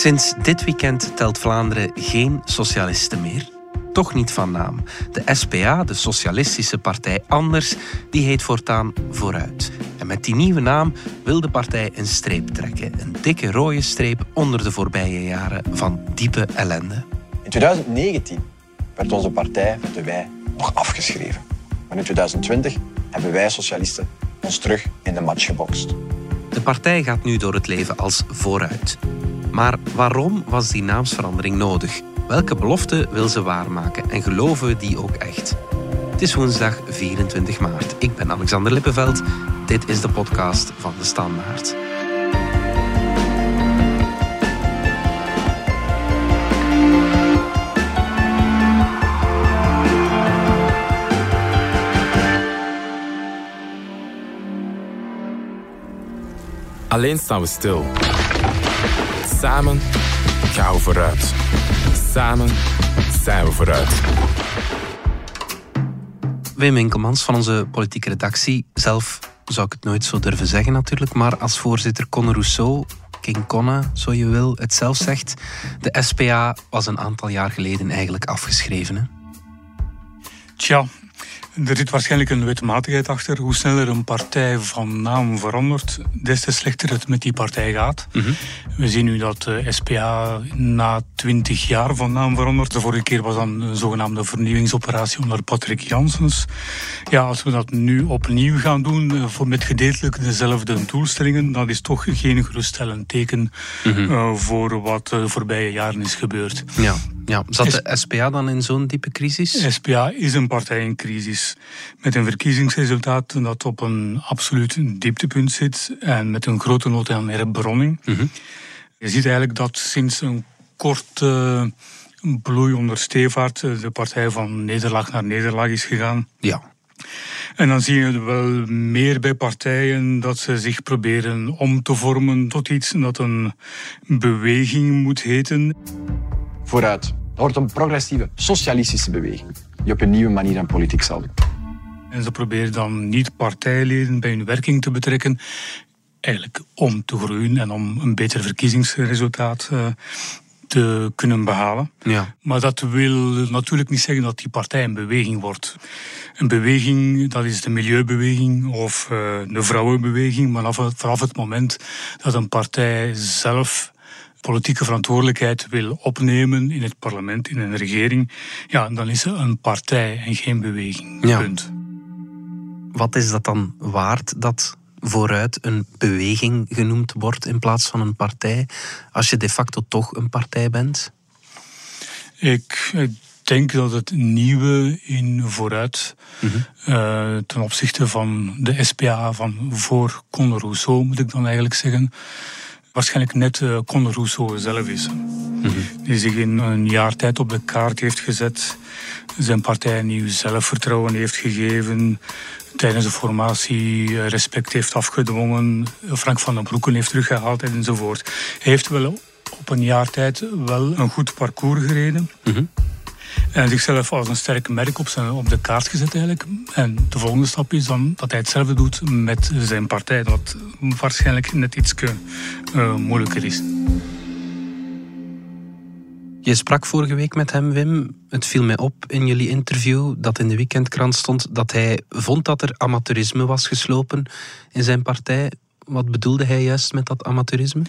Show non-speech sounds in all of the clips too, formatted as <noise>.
Sinds dit weekend telt Vlaanderen geen socialisten meer. Toch niet van naam. De SPA, de Socialistische Partij Anders, die heet voortaan Vooruit. En met die nieuwe naam wil de partij een streep trekken. Een dikke rode streep onder de voorbije jaren van diepe ellende. In 2019 werd onze partij, werden wij, nog afgeschreven. Maar in 2020 hebben wij socialisten ons terug in de match gebokst. De partij gaat nu door het leven als Vooruit. Maar waarom was die naamsverandering nodig? Welke belofte wil ze waarmaken en geloven we die ook echt? Het is woensdag 24 maart. Ik ben Alexander Lippenveld. Dit is de podcast van de Standaard. Alleen staan we stil. Samen gaan we vooruit. Samen zijn we vooruit. Wim Winkelmans van onze politieke redactie. Zelf zou ik het nooit zo durven zeggen natuurlijk, maar als voorzitter Conor Rousseau, King Conne, zo je wil, het zelf zegt, de SPA was een aantal jaar geleden eigenlijk afgeschreven. Hè? Tja, er zit waarschijnlijk een wetmatigheid achter. Hoe sneller een partij van naam verandert, des te slechter het met die partij gaat. Mhm. We zien nu dat de SPA na twintig jaar van naam verandert. De vorige keer was dan een zogenaamde vernieuwingsoperatie onder Patrick Janssens. Ja, als we dat nu opnieuw gaan doen, eh, voor met gedeeltelijk dezelfde doelstellingen, dat is toch geen geruststellend teken Mhm. eh, voor wat de voorbije jaren is gebeurd. Ja, ja. Zat de SPA dan in zo'n diepe crisis? SPA is een partij in crisis. Met een verkiezingsresultaat dat op een absoluut dieptepunt zit. En met een grote nood aan herbronning. Mhm. Je ziet eigenlijk dat sinds een korte bloei onder Stevaart eh, de partij van nederlaag naar nederlaag is gegaan. Ja. En dan zie je wel meer bij partijen dat ze zich proberen om te vormen tot iets dat een beweging moet heten. Vooruit. Wordt een progressieve, socialistische beweging die op een nieuwe manier aan politiek zal doen. En ze proberen dan niet partijleden bij hun werking te betrekken. Eigenlijk om te groeien en om een beter verkiezingsresultaat eh, te kunnen behalen. Ja. Maar dat wil natuurlijk niet zeggen dat die partij een beweging wordt. Een beweging, dat is de milieubeweging of eh, de vrouwenbeweging. Maar vanaf het moment dat een partij zelf politieke verantwoordelijkheid wil opnemen in het parlement, in een regering, ja, dan is ze een partij en geen beweging. Ja. Punt. Wat is dat dan waard dat vooruit een beweging genoemd wordt in plaats van een partij, als je de facto toch een partij bent? Ik, ik denk dat het nieuwe in vooruit Mhm. eh, ten opzichte van de SPA van voor Conor Rousseau, moet ik dan eigenlijk zeggen, waarschijnlijk net eh Conor Rousseau zelf is. Die zich in een jaar tijd op de kaart heeft gezet, zijn partij nieuw zelfvertrouwen heeft gegeven, tijdens de formatie eh, respect heeft afgedwongen, Frank van den Broeken heeft teruggehaald enzovoort. Hij heeft wel op een jaar tijd wel een goed parcours gereden. Mhm. En zichzelf als een sterk merk op, zijn, op de kaart gezet eigenlijk. En de volgende stap is dan dat hij hetzelfde doet met zijn partij. Wat waarschijnlijk net iets uh, moeilijker is. Je sprak vorige week met hem, Wim. Het viel mij op in jullie interview dat in de weekendkrant stond dat hij vond dat er amateurisme was geslopen in zijn partij. Wat bedoelde hij juist met dat amateurisme?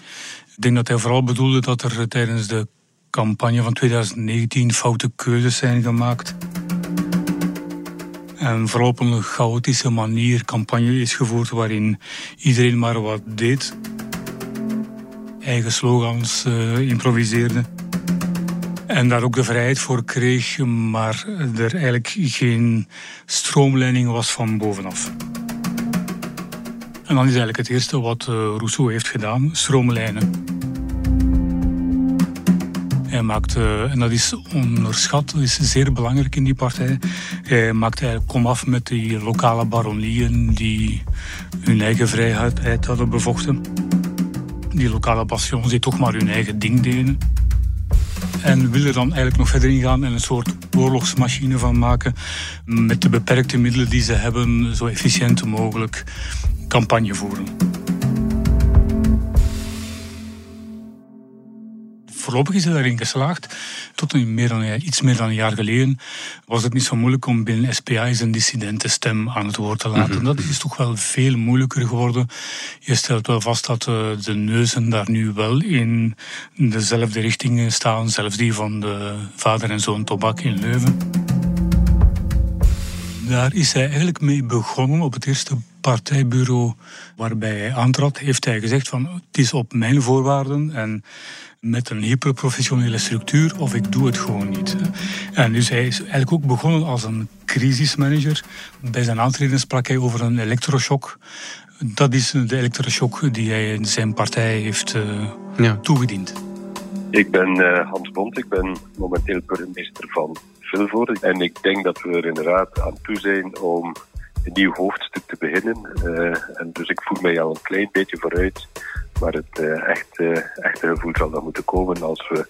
Ik denk dat hij vooral bedoelde dat er tijdens de campagne van 2019 foute keuzes zijn gemaakt. En vooral op een chaotische manier campagne is gevoerd waarin iedereen maar wat deed. Eigen slogans uh, improviseerde. En daar ook de vrijheid voor kreeg, maar er eigenlijk geen stroomleiding was van bovenaf. En dan is eigenlijk het eerste wat uh, Rousseau heeft gedaan, stroomlijnen. Hij maakt, uh, en dat is onderschat, dat is zeer belangrijk in die partij. Hij maakt eigenlijk komaf met die lokale baronieën die hun eigen vrijheid hadden bevochten. Die lokale bastions die toch maar hun eigen ding deden. En wil er dan eigenlijk nog verder ingaan en een soort oorlogsmachine van maken. Met de beperkte middelen die ze hebben, zo efficiënt mogelijk campagne voeren. Voorlopig is hij daarin geslaagd. Tot een meer dan, iets meer dan een jaar geleden was het niet zo moeilijk om binnen SPA eens een dissidentenstem aan het woord te laten. Mhm. Dat is toch wel veel moeilijker geworden. Je stelt wel vast dat eh, de neuzen daar nu wel in dezelfde richtingen staan, zelfs die van de vader en zoon Tobak in Leuven. Daar is hij eigenlijk mee begonnen op het eerste partijbureau waarbij hij aantrad, heeft hij gezegd van het is op mijn voorwaarden en met een hyperprofessionele structuur of ik doe het gewoon niet. En dus hij is eigenlijk ook begonnen als een crisismanager. Bij zijn aantreden sprak hij over een elektroshock. Dat is de elektroshock die hij in zijn partij heeft uh, ja. toegediend. Ik ben uh, Hans Bond, ik ben momenteel burgemeester van Vilvoorde. En ik denk dat we er inderdaad aan toe zijn om een nieuw hoofdstuk te beginnen. Uh, en dus ik voel mij al een klein beetje vooruit. Maar het echt, uh, echte gevoel zal dan moeten komen als we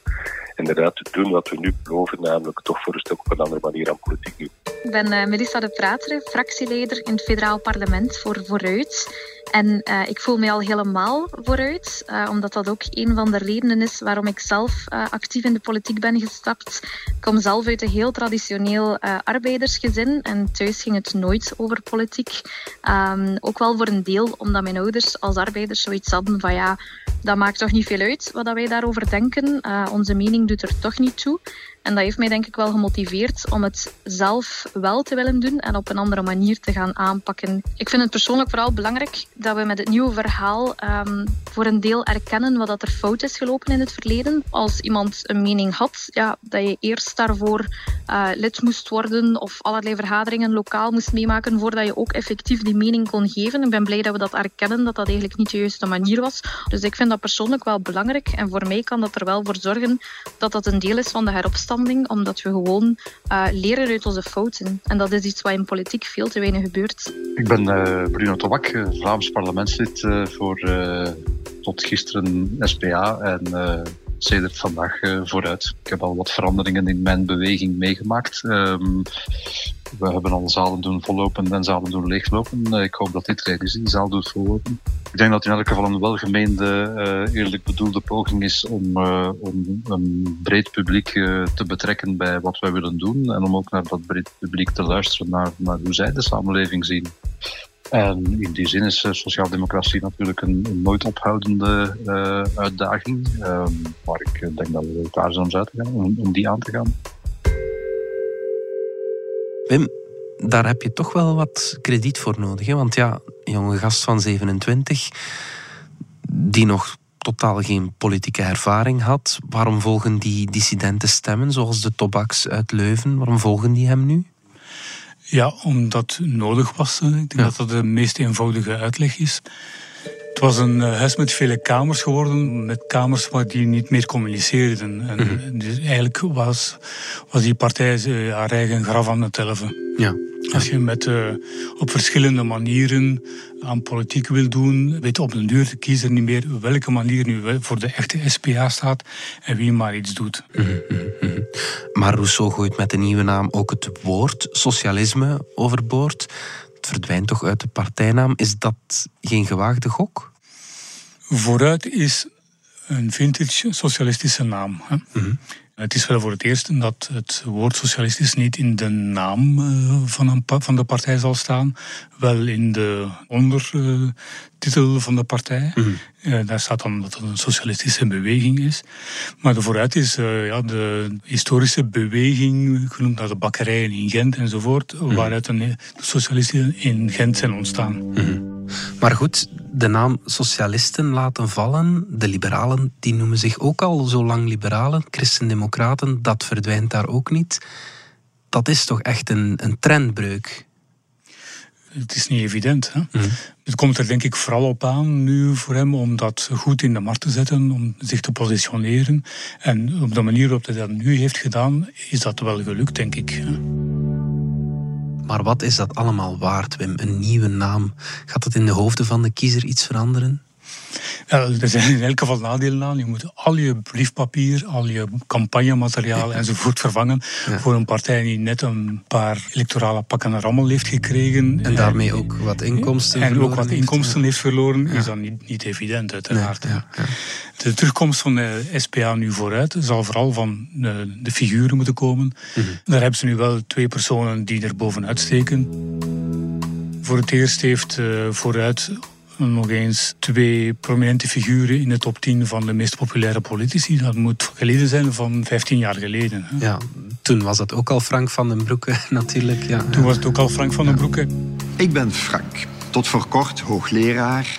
inderdaad doen wat we nu beloven, namelijk toch voor een stuk op een andere manier aan politiek doen. Ik ben uh, Melissa de Prater, fractieleder in het federaal parlement voor Vooruit. En uh, ik voel me al helemaal vooruit, uh, omdat dat ook een van de redenen is waarom ik zelf actief in de politiek ben gestapt. Ik kom zelf uit een heel traditioneel arbeidersgezin en thuis ging het nooit over politiek. Um, ook wel voor een deel omdat mijn ouders als arbeiders zoiets hadden van ja, dat maakt toch niet veel uit wat wij daarover denken. onze mening er toch niet toe. En dat heeft mij denk ik wel gemotiveerd om het zelf wel te willen doen en op een andere manier te gaan aanpakken. Ik vind het persoonlijk vooral belangrijk dat we met het nieuwe verhaal um, voor een deel erkennen wat dat er fout is gelopen in het verleden. Als iemand een mening had, ja, dat je eerst daarvoor uh, lid moest worden of allerlei vergaderingen lokaal moest meemaken voordat je ook effectief die mening kon geven. Ik ben blij dat we dat erkennen, dat dat eigenlijk niet de juiste manier was. Dus ik vind dat persoonlijk wel belangrijk en voor mij kan dat er wel voor zorgen dat dat een deel is van de heropstanding omdat we gewoon uh, leren uit onze fouten. En dat is iets wat in politiek veel te weinig gebeurt. Ik ben uh, Bruno Tobak, eh, Vlaams parlementslid voor tot gisteren SPA en sedert vandaag vooruit. Ik heb al wat veranderingen in mijn beweging meegemaakt. Um, we hebben al zalen doen vollopen en zalen doen leeglopen. ik hoop dat dit die zaal doet vollopen. Ik denk dat in elk geval een welgemeende, uh, eerlijk bedoelde poging is om, om een breed publiek te betrekken bij wat wij willen doen. En om ook naar dat breed publiek te luisteren naar, naar hoe zij de samenleving zien. En in die zin is sociaaldemocratie natuurlijk een, nooit ophoudende uitdaging. Ehm, maar ik denk dat we daar zijn om te gaan, om, die aan te gaan. Wim, daar heb je toch wel wat krediet voor nodig. Want ja, jonge gast van 27, die nog totaal geen politieke ervaring had. Waarom volgen die dissidenten stemmen, zoals de Tobaks uit Leuven? Waarom volgen die hem nu? Ja, omdat nodig was. Ik denk dat dat de meest eenvoudige uitleg is. Het was een eh, huis met vele kamers geworden, met kamers waar die niet meer communiceerden. En mhm. dus eigenlijk was, was die partij uh, haar eigen graf aan het telven. Ja. Als je met, uh, op verschillende manieren aan politiek wil doen, weet op een duur de kiezer niet meer welke manier nu voor de echte SPA staat en wie maar iets doet. Mhm, mhm, maar Rousseau gooit met de nieuwe naam ook het woord socialisme overboord het verdwijnt toch uit de partijnaam. Is dat geen gewaagde gok? Vooruit is een vintage socialistische naam. Hè? Mhm. Het is wel voor het eerst dat het woord socialistisch niet in de naam eh, van, een, van de partij zal staan, wel in de ondertitel van de partij. Mhm. Eh, daar staat dan dat het een socialistische beweging is. Maar de vooruit is uh, ja, de historische beweging, genoemd naar de bakkerijen in Gent enzovoort, mm waaruit de socialisten in Gent zijn ontstaan. Mhm. Maar goed, de naam socialisten laten vallen. De liberalen die noemen zich ook al zo lang liberalen. Christendemocraten, dat verdwijnt daar ook niet. Dat is toch echt een, een trendbreuk het is niet evident. Hè? Mhm. Het komt er denk ik vooral op aan nu voor hem om dat goed in de markt te zetten, om zich te positioneren. En op de manier waarop hij dat nu heeft gedaan, is dat wel gelukt, denk ik. Maar wat is dat allemaal waard, Wim? Een nieuwe naam. Gaat dat in de hoofden van de kiezer iets veranderen? Er zijn in elk geval nadelen aan. Je moet al je briefpapier, al je campagnemateriaal enzovoort vervangen voor een partij die net een paar electorale pakken rammel heeft gekregen. En daarmee ook wat inkomsten En ook wat inkomsten heeft verloren, is dan niet, niet evident uiteraard. ja, de terugkomst van de SPA nu vooruit zal vooral van de, de figuren moeten komen. Mhm. Daar hebben ze nu wel twee personen die er bovenuit steken. Voor het eerst heeft uh, vooruit nog eens twee prominente figuren in de top 10 van de meest populaire politici. Dat moet geleden zijn van 15 jaar geleden. Ja, toen was het ook al Frank van den Broeke <laughs> natuurlijk. Ja. Toen was het ook al Frank van den Broeke. Ik ben Frank, tot voor kort hoogleraar.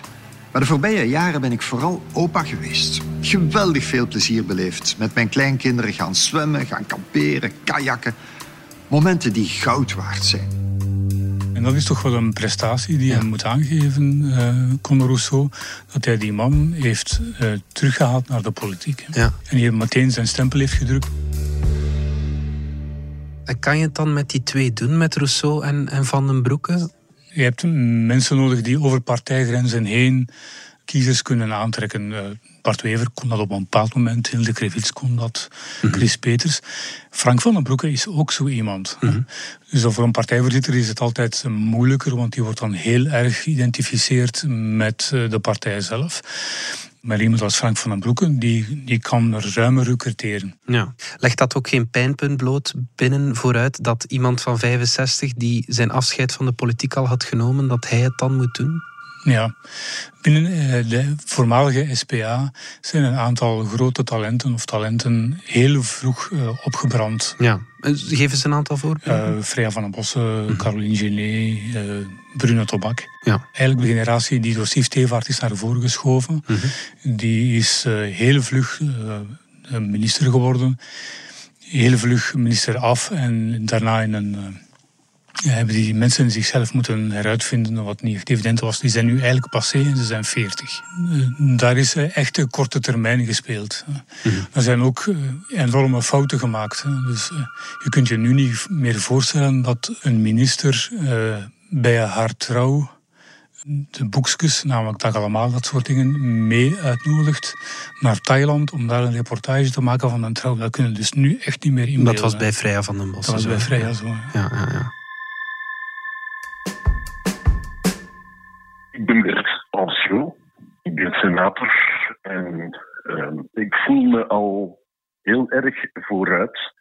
Maar de voorbije jaren ben ik vooral opa geweest. Geweldig veel plezier beleefd. Met mijn kleinkinderen gaan zwemmen, gaan kamperen, kajakken. Momenten die goud waard zijn. En dat is toch wel een prestatie die hij moet aangeven, uh, Conor Rousseau, dat hij die man heeft uh, teruggehaald naar de politiek. Ja. En die meteen zijn stempel heeft gedrukt. En kan je het dan met die twee doen, met Rousseau en, en Van den Broeke? Je hebt mensen nodig die over partijgrenzen heen kiezers kunnen aantrekken. Uh, Bart Wever kon dat op een bepaald moment, Hilde Krevits kon dat, mhm. Chris Peters. Frank van den Broeke is ook zo iemand. -hmm. Dus voor een partijvoorzitter is het altijd moeilijker, want die wordt dan heel erg geïdentificeerd met eh, de partij zelf. Maar iemand als Frank van den Broeke, die, die kan ruimer recruteren. Ja. Legt dat ook geen pijnpunt bloot binnen vooruit dat iemand van 65 die zijn afscheid van de politiek al had genomen, dat hij het dan moet doen? Ja, binnen eh, de voormalige SPA zijn een aantal grote talenten of talenten heel vroeg eh, opgebrand. Ja, eh, geef eens een aantal voorbeelden. Uh, Freya van den Bossen, mm Caroline Genet, uh, Bruno Tobak. Ja. Eigenlijk de generatie die door Steve Tevaart is naar voren geschoven. Mhm. Die is heel vlug minister geworden. Heel vlug minister af en daarna in een hebben die mensen zichzelf moeten heruitvinden, wat niet evident was. Die zijn nu eigenlijk passé en ze zijn 40. Eh, daar is eh, echt een korte termijn gespeeld. Mhm. Er zijn ook eh, enorme fouten gemaakt. Dus je kunt je nu niet meer voorstellen dat een minister bij haar trouw de boekjes, namelijk dat allemaal dat soort dingen, mee uitnodigt naar Thailand om daar een reportage te maken van een trouw. Dat kunnen dus nu echt niet meer inbeelden. Dat was bij Freya van den Bos. Dat was bij Freya zo. ja, ja. ja. Ik ben Bert Anciot, ik ben senator en uh, ik voel me al heel erg vooruit.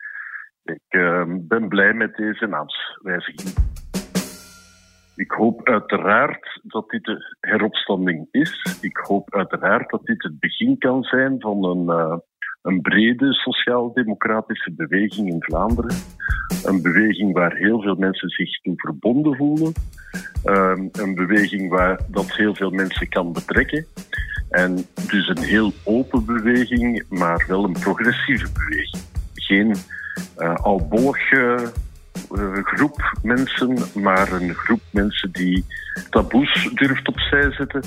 Ik uh, ben blij met deze naamswijziging. Ik hoop uiteraard dat dit de heropstanding is. Ik hoop uiteraard dat dit het begin kan zijn van een, uh, een brede sociaal-democratische beweging in Vlaanderen. Een beweging waar heel veel mensen zich toe verbonden voelen. Um, een beweging waar dat heel veel mensen kan betrekken. En dus een heel open beweging, maar wel een progressieve beweging. Geen uh, groep mensen, maar een groep mensen die taboes durft opzij zetten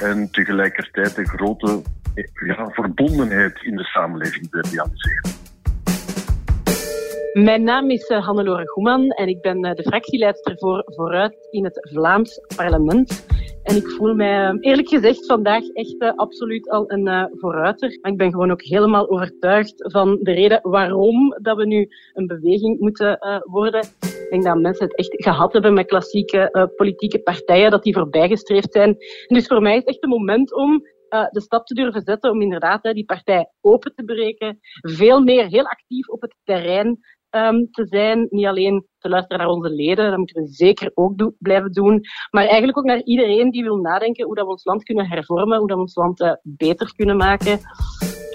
en tegelijkertijd een grote ja, verbondenheid in de samenleving wil realiseren. Mijn naam is uh, Hannelore Goeman en ik ben uh, de fractieleidster voor Vooruit in het Vlaams parlement. En ik voel mij uh, eerlijk gezegd vandaag echt absoluut al een vooruiter. Maar ik ben gewoon ook helemaal overtuigd van de reden waarom dat we nu een beweging moeten worden. Ik denk dat mensen het echt gehad hebben met klassieke politieke partijen, dat die voorbijgestreefd zijn. En dus voor mij is het echt een moment om de stap te durven zetten om inderdaad die partij open te breken. Veel meer heel actief op het terrein um, te zijn. Niet alleen te luisteren naar onze leden, dat moeten we zeker ook blijven doen. Maar eigenlijk ook naar iedereen die wil nadenken hoe dat we ons land kunnen hervormen, hoe dat we ons land uh, beter kunnen maken.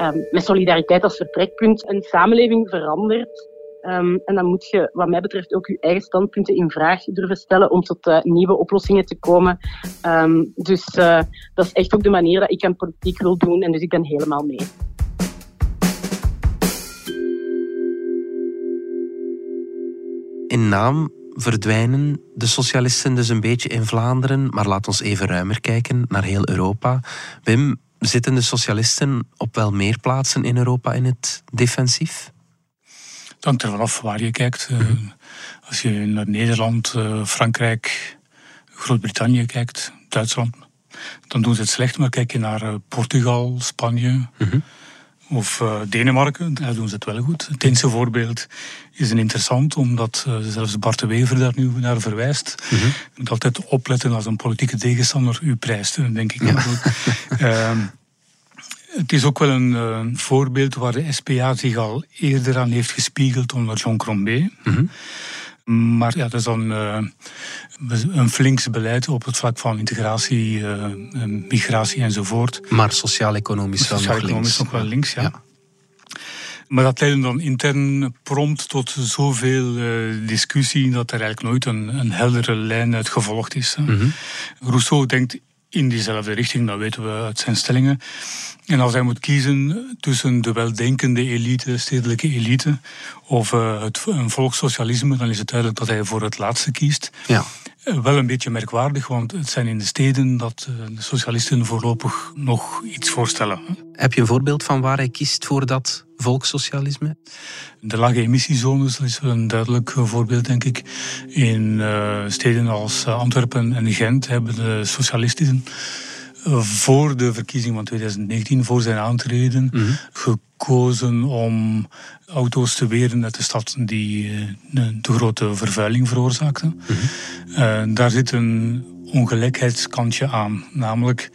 Um, met solidariteit als vertrekpunt. Een samenleving verandert. Um, en dan moet je, wat mij betreft, ook je eigen standpunten in vraag durven stellen om tot uh, nieuwe oplossingen te komen. Dus uh, dat is echt ook de manier dat ik aan politiek wil doen. En dus ik ben helemaal mee. In naam verdwijnen de socialisten dus een beetje in Vlaanderen, maar laat ons even ruimer kijken naar heel Europa. Wim, zitten de socialisten op wel meer plaatsen in Europa in het defensief? Het hangt er vanaf waar je kijkt. Eh, als je naar Nederland, eh, Frankrijk, Groot-Brittannië kijkt, Duitsland, dan doen ze het slecht. Maar kijk je naar eh, Portugal, Spanje of uh, Denemarken, daar doen ze het wel goed. Het Deense voorbeeld is een interessant, omdat uh, zelfs Bart de Wever daar nu naar verwijst. Je moet altijd opletten als een politieke tegenstander u prijst, denk ik. Ehm, het is ook wel een uh, voorbeeld waar de SPA zich al eerder aan heeft gespiegeld onder Jean Crombé. Maar ja, dat is dan uh, een flinks beleid op het vlak van integratie, uh, migratie enzovoort. Maar sociaal-economisch wel sociaal nog wel links, ja. ja. Maar dat leidde dan intern prompt tot zoveel uh, discussie dat er eigenlijk nooit een, een heldere lijn uit gevolgd is. Mm -hmm. Rousseau denkt in diezelfde richting, dat weten we uit zijn stellingen. En als hij moet kiezen tussen de weldenkende elite, stedelijke elite, of uh, het, een volkssocialisme, dan is het duidelijk dat hij voor het laatste kiest. Ja. Uh, wel een beetje merkwaardig, want het zijn in de steden dat uh, de socialisten voorlopig nog iets voorstellen. Heb je een voorbeeld van waar hij kiest voor dat volkssocialisme? De lage emissiezones, is een duidelijk voorbeeld, denk ik. In steden als Antwerpen en Gent hebben de socialisten voor de verkiezing van 2019, voor zijn aantreden, mm -hmm. gekozen om auto's te weren uit de stad die de grote vervuiling veroorzaakten. Mm -hmm. uh, daar zit een ongelijkheidskantje aan. Namelijk,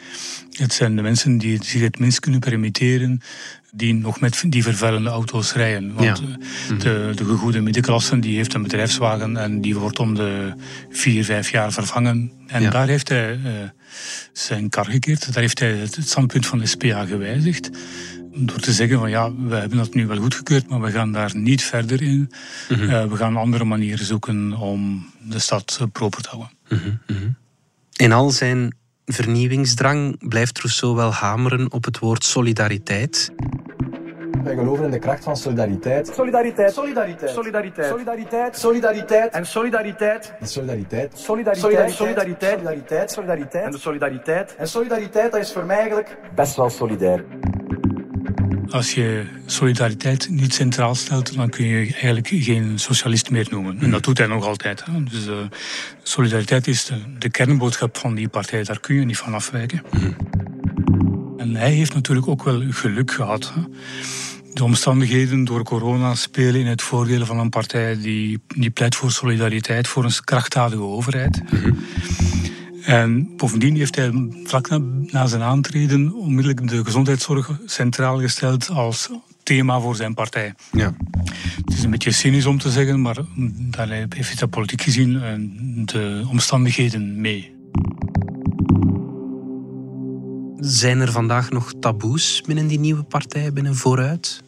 het zijn de mensen die zich het minst kunnen permitteren die nog met die vervuilende auto's rijden. Want ja. de, de gegoede middenklasse die heeft een bedrijfswagen en die wordt om de vier, vijf jaar vervangen. En ja. daar heeft hij uh, zijn kar gekeerd. Daar heeft hij het standpunt van de SPA gewijzigd. Door te zeggen van ja, we hebben dat nu wel goedgekeurd, maar we gaan daar niet verder in. -hmm. uh, we gaan andere manieren zoeken om de stad proper te houden. -hmm. In al zijn vernieuwingsdrang blijft Rousseau wel hameren op het woord solidariteit. Wij geloven in de kracht van solidariteit. Solidariteit. Solidariteit. Solidariteit. Solidariteit. Solidariteit. En solidariteit. De solidariteit. Solidariteit. Solidariteit. Solidariteit. Solidariteit. En de solidariteit. En solidariteit, dat is voor mij eigenlijk best wel solidair. Als je solidariteit niet centraal stelt, dan kun je eigenlijk geen socialist meer noemen. En dat doet hij nog altijd. Hè. Dus uh, solidariteit is de, de, kernboodschap van die partij. Daar kun je niet van afwijken. Mm. En hij heeft natuurlijk ook wel geluk gehad. Hè. De omstandigheden door corona spelen in het voordeel van een partij die, die pleit voor solidariteit, voor een krachtdadige overheid. Mm. En bovendien heeft hij vlak na, na, zijn aantreden onmiddellijk de gezondheidszorg centraal gesteld als thema voor zijn partij. Ja. Het is een beetje cynisch om te zeggen, maar daar heeft hij politiek gezien de omstandigheden mee. Zijn er vandaag nog taboes binnen die nieuwe partij, binnen Vooruit?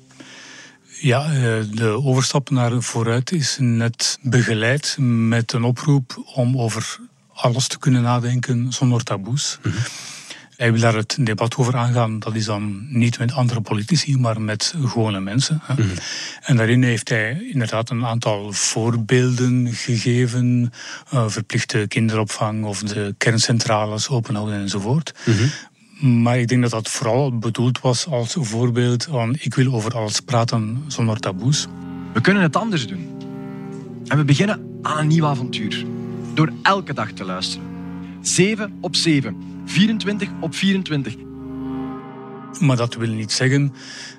Ja, de overstap naar Vooruit is net begeleid met een oproep om over alles te kunnen nadenken zonder taboes. Mm -hmm. Hij wil daar het debat over aangaan. Dat is dan niet met andere politici, maar met gewone mensen. Mm -hmm. En daarin heeft hij inderdaad een aantal voorbeelden gegeven. Uh, verplichte kinderopvang of de kerncentrales openhouden enzovoort. Mm -hmm. Maar ik denk dat dat vooral bedoeld was als voorbeeld van ik wil over alles praten zonder taboes. We kunnen het anders doen. En we beginnen aan een nieuw avontuur door elke dag te luisteren. 7 op 7, 24 op 24. Maar dat wil niet zeggen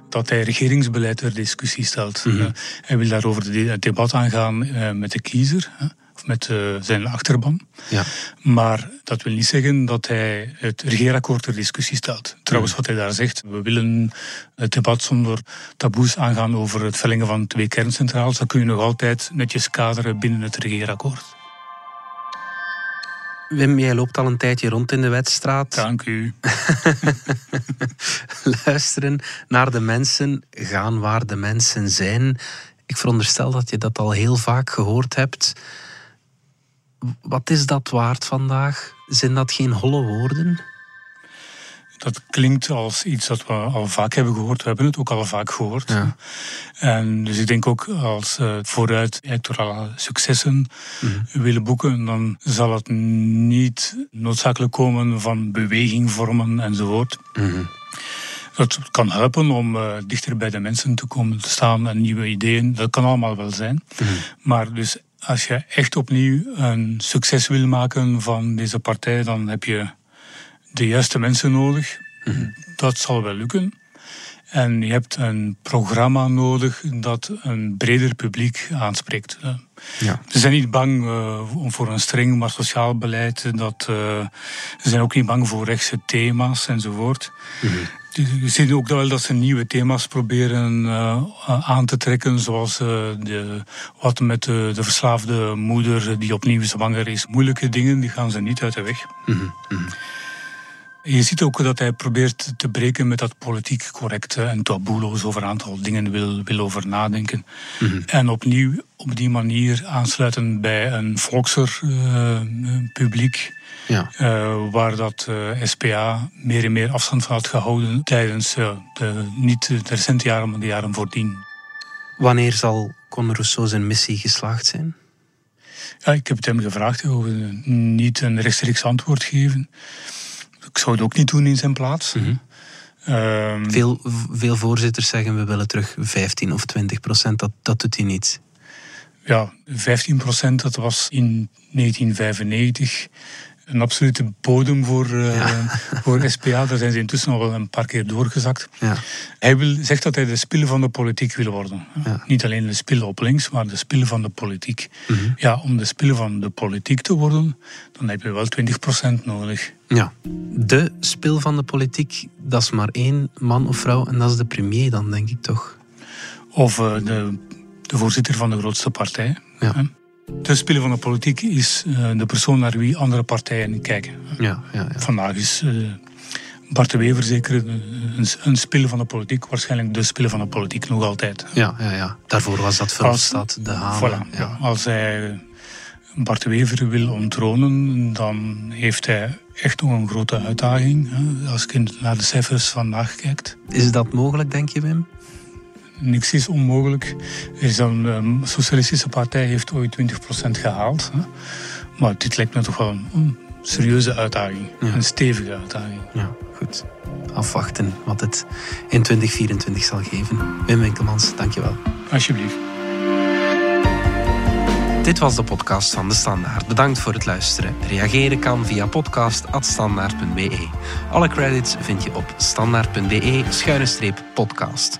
dat hij regeringsbeleid ter discussie stelt. Mm -hmm. uh, hij wil daarover het debat aangaan uh, met de kiezer. Of met zijn achterban. Ja. Maar dat wil niet zeggen dat hij het regeerakkoord ter discussie stelt. Trouwens, wat hij daar zegt, we willen het debat zonder taboes aangaan over het verlengen van twee kerncentrales. Dat kun je nog altijd netjes kaderen binnen het regeerakkoord. Wim, jij loopt al een tijdje rond in de wedstraat. Dank u. <laughs> Luisteren naar de mensen, gaan waar de mensen zijn. Ik veronderstel dat je dat al heel vaak gehoord hebt. Wat is dat waard vandaag? Zijn dat geen holle woorden? Dat klinkt als iets dat we al vaak hebben gehoord. We hebben het ook al vaak gehoord. Ja. En dus ik denk ook als uh, vooruit electorale successen mm-hmm. willen boeken, dan zal het niet noodzakelijk komen van beweging vormen enzovoort. Mm-hmm. Dat kan helpen om uh, dichter bij de mensen te komen te staan en nieuwe ideeën. Dat kan allemaal wel zijn. Mm-hmm. Maar dus als je echt opnieuw een succes wil maken van deze partij, dan heb je de juiste mensen nodig. Dat zal wel lukken. En je hebt een programma nodig dat een breder publiek aanspreekt. Ja. Ze zijn niet bang uh, voor een streng maar sociaal beleid. Dat, uh, ze zijn ook niet bang voor rechtse thema's enzovoort. Mhm. We zien ook wel dat ze nieuwe thema's proberen uh, aan te trekken, zoals de, wat met de, de, verslaafde moeder die opnieuw zwanger is. Moeilijke dingen, die gaan ze niet uit de weg. Mm -hmm. Je ziet ook dat hij probeert te breken met dat politiek correcte en taboeloos over een aantal dingen wil, wil over nadenken. Mm -hmm. En opnieuw op die manier aansluiten bij een volkser uh, publiek. Ja. Uh, waar dat uh, SPA meer en meer afstand van had gehouden tijdens de, niet de recente jaren, maar de jaren voordien. Wanneer zal Conor Rousseau zijn missie geslaagd zijn? Ja, ik heb het hem gevraagd, hij wilde niet een rechtstreeks antwoord geven. Ik zou het ook niet doen in zijn plaats. Mm -hmm. uh, veel, veel voorzitters zeggen we willen terug 15 of 20 procent. Dat, dat doet hij niet. Ja, 15 procent, dat was in 1995 een absolute bodem voor, uh, ja. <laughs> voor SPA. Daar zijn ze intussen al wel een paar keer doorgezakt. Ja. Hij wil, zegt dat hij de spil van de politiek wil worden. Ja. Niet alleen de spil op links, maar de spil van de politiek. Mm -hmm. Ja, om de spil van de politiek te worden, dan heb je wel 20% nodig. Ja, de spil van de politiek, dat is maar één man of vrouw en dat is de premier dan, denk ik toch? Of uh, de, de voorzitter van de grootste partij. Ja. Speler van de politiek is uh, de persoon naar wie andere partijen kijken. Ja, ja, ja. Vandaag is uh, Bart de Wever zeker een, een speler van de politiek, waarschijnlijk de speler van de politiek nog altijd. Ja, ja, ja. daarvoor was dat Verhofstadt, de Haan. Voilà, ja. Als hij Bart de Wever wil onttronen, dan heeft hij echt nog een grote uitdaging. Hè, als je naar de cijfers vandaag kijkt. Is dat mogelijk, denk je, Wim? Niks is onmogelijk. Er is een um, socialistische partij heeft ooit 20% gehaald. Hè? Maar dit lijkt me toch wel een, een serieuze uitdaging. Ja. Een stevige uitdaging. Ja, goed. Afwachten wat het in 2024 zal geven. Wim Winkelmans, dankjewel. Alsjeblieft. Dit was de podcast van De Standaard. Bedankt voor het luisteren. Reageren kan via podcast.standaard.be. Alle credits vind je op standaard.be-podcast.